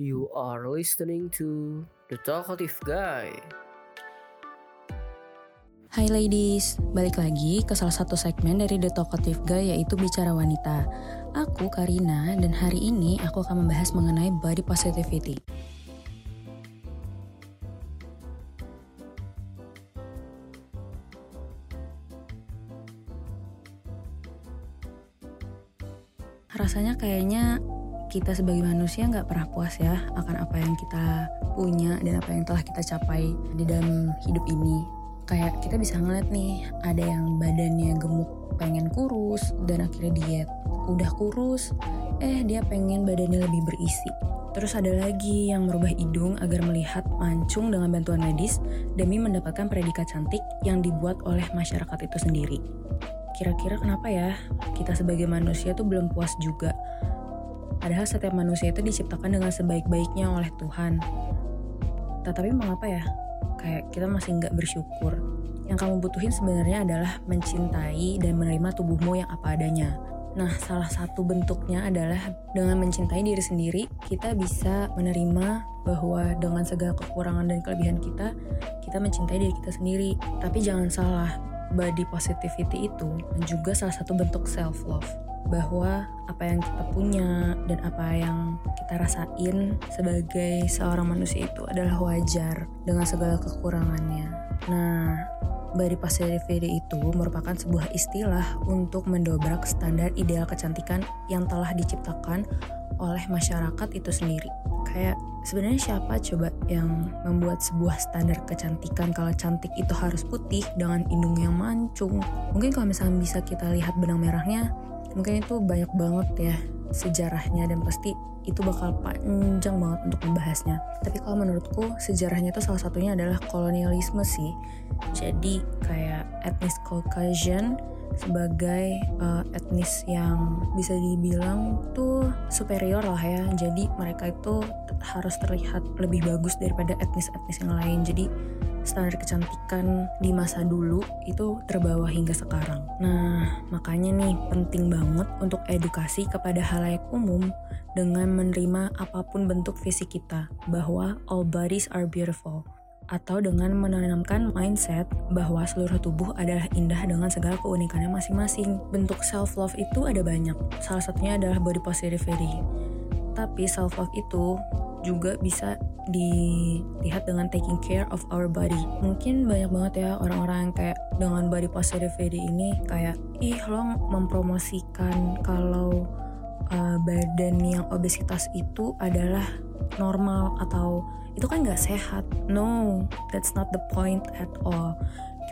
You are listening to The Talkative Guy. Hai ladies, balik lagi ke salah satu segmen dari The Talkative Guy yaitu Bicara Wanita. Aku Karina dan hari ini aku akan membahas mengenai body positivity. Rasanya kayaknya kita sebagai manusia nggak pernah puas ya akan apa yang kita punya dan apa yang telah kita capai di dalam hidup ini. Kayak kita bisa ngeliat nih ada yang badannya gemuk pengen kurus dan akhirnya diet. Udah kurus, eh dia pengen badannya lebih berisi. Terus ada lagi yang merubah hidung agar melihat mancung dengan bantuan medis demi mendapatkan predikat cantik yang dibuat oleh masyarakat itu sendiri. Kira-kira kenapa ya kita sebagai manusia tuh belum puas juga Padahal setiap manusia itu diciptakan dengan sebaik-baiknya oleh Tuhan. Tetapi mengapa ya? Kayak kita masih nggak bersyukur. Yang kamu butuhin sebenarnya adalah mencintai dan menerima tubuhmu yang apa adanya. Nah, salah satu bentuknya adalah dengan mencintai diri sendiri, kita bisa menerima bahwa dengan segala kekurangan dan kelebihan kita, kita mencintai diri kita sendiri. Tapi jangan salah, body positivity itu juga salah satu bentuk self love bahwa apa yang kita punya dan apa yang kita rasain sebagai seorang manusia itu adalah wajar dengan segala kekurangannya. Nah, body positivity itu merupakan sebuah istilah untuk mendobrak standar ideal kecantikan yang telah diciptakan oleh masyarakat itu sendiri. Kayak sebenarnya siapa coba yang membuat sebuah standar kecantikan kalau cantik itu harus putih dengan hidung yang mancung. Mungkin kalau misalnya bisa kita lihat benang merahnya, mungkin itu banyak banget ya sejarahnya dan pasti itu bakal panjang banget untuk membahasnya. Tapi kalau menurutku sejarahnya itu salah satunya adalah kolonialisme sih. Jadi kayak etnis Caucasian sebagai uh, etnis yang bisa dibilang tuh superior lah ya. Jadi mereka itu harus terlihat lebih bagus daripada etnis-etnis yang lain. Jadi standar kecantikan di masa dulu itu terbawa hingga sekarang. Nah, makanya nih penting banget untuk edukasi kepada halayak umum dengan menerima apa pun bentuk fisik kita bahwa all bodies are beautiful atau dengan menanamkan mindset bahwa seluruh tubuh adalah indah dengan segala keunikannya masing-masing. Bentuk self love itu ada banyak. Salah satunya adalah body positivity. Tapi self love itu juga bisa dilihat dengan taking care of our body. Mungkin banyak banget ya orang-orang yang kayak dengan body positivity ini kayak ih lo mempromosikan kalau uh, badan yang obesitas itu adalah normal atau itu kan nggak sehat. No, that's not the point at all.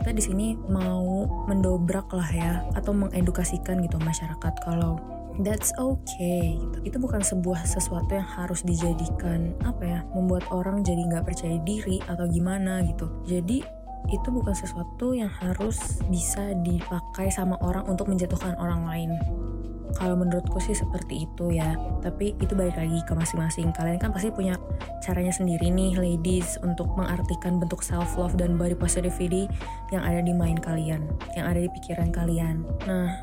Kita di sini mau mendobrak lah ya atau mengedukasikan gitu masyarakat kalau that's okay gitu. itu bukan sebuah sesuatu yang harus dijadikan apa ya membuat orang jadi nggak percaya diri atau gimana gitu jadi itu bukan sesuatu yang harus bisa dipakai sama orang untuk menjatuhkan orang lain kalau menurutku sih seperti itu ya. Tapi itu balik lagi ke masing-masing. Kalian kan pasti punya caranya sendiri nih ladies untuk mengartikan bentuk self love dan body positivity yang ada di mind kalian yang ada di pikiran kalian. Nah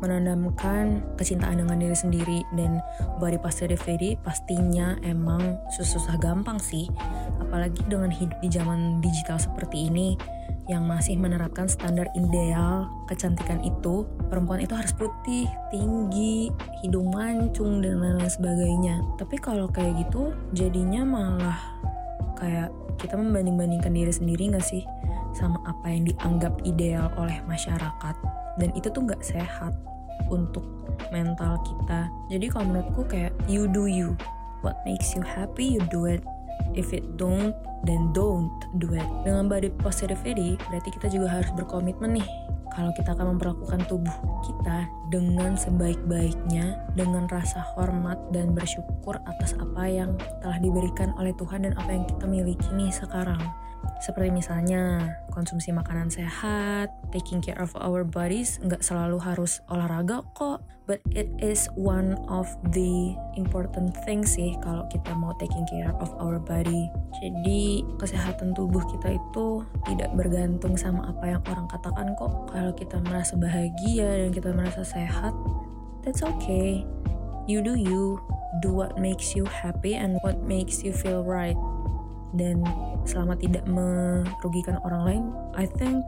menanamkan kecintaan dengan diri sendiri dan body positivity pastinya emang susah gampang sih. Apalagi dengan hidup di zaman digital seperti ini yang masih menerapkan standar ideal kecantikan itu perempuan itu harus putih, tinggi, hidung mancung dan lain-lain sebagainya. Tapi kalau kayak gitu jadinya malah kayak kita membanding-bandingkan diri sendiri gak sih sama apa yang dianggap ideal oleh masyarakat? Dan itu tuh gak sehat untuk mental kita. Jadi kalau menurutku kayak you do you. What makes you happy you do it if it don't then don't do it. Dengan body positivity berarti kita juga harus berkomitmen nih. Kalau kita akan memperlakukan tubuh kita dengan sebaik-baiknya dengan rasa hormat dan bersyukur atas apa yang telah diberikan oleh Tuhan dan apa yang kita miliki nih sekarang seperti misalnya konsumsi makanan sehat, taking care of our bodies, nggak selalu harus olahraga kok, but it is one of the important things sih kalau kita mau taking care of our body. Jadi kesehatan tubuh kita itu tidak bergantung sama apa yang orang katakan kok. Kalau kita merasa bahagia dan kita merasa sehat, that's okay. You do you, do what makes you happy and what makes you feel right. Dan selama tidak merugikan orang lain, I think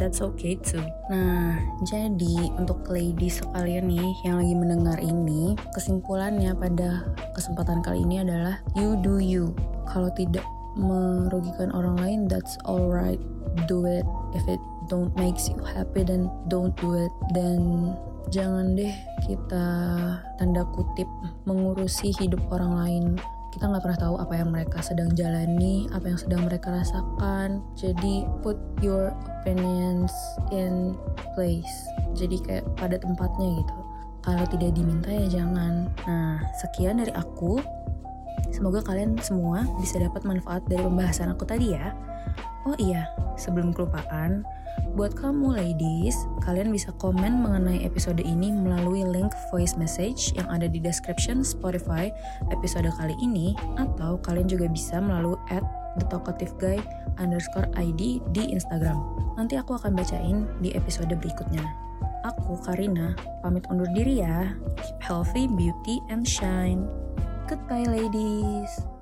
that's okay too. Nah, jadi untuk ladies sekalian nih yang lagi mendengar ini, kesimpulannya pada kesempatan kali ini adalah you do you. Kalau tidak merugikan orang lain, that's alright. Do it. If it don't makes you happy, then don't do it. Dan jangan deh kita tanda kutip mengurusi hidup orang lain kita nggak pernah tahu apa yang mereka sedang jalani, apa yang sedang mereka rasakan. Jadi put your opinions in place. Jadi kayak pada tempatnya gitu. Kalau tidak diminta ya jangan. Nah, sekian dari aku. Semoga kalian semua bisa dapat manfaat dari pembahasan aku tadi ya. Oh iya, sebelum kelupaan, buat kamu ladies, kalian bisa komen mengenai episode ini melalui link voice message yang ada di description Spotify episode kali ini, atau kalian juga bisa melalui at underscore ID di Instagram. Nanti aku akan bacain di episode berikutnya. Aku, Karina, pamit undur diri ya. Keep healthy, beauty, and shine. Goodbye, ladies.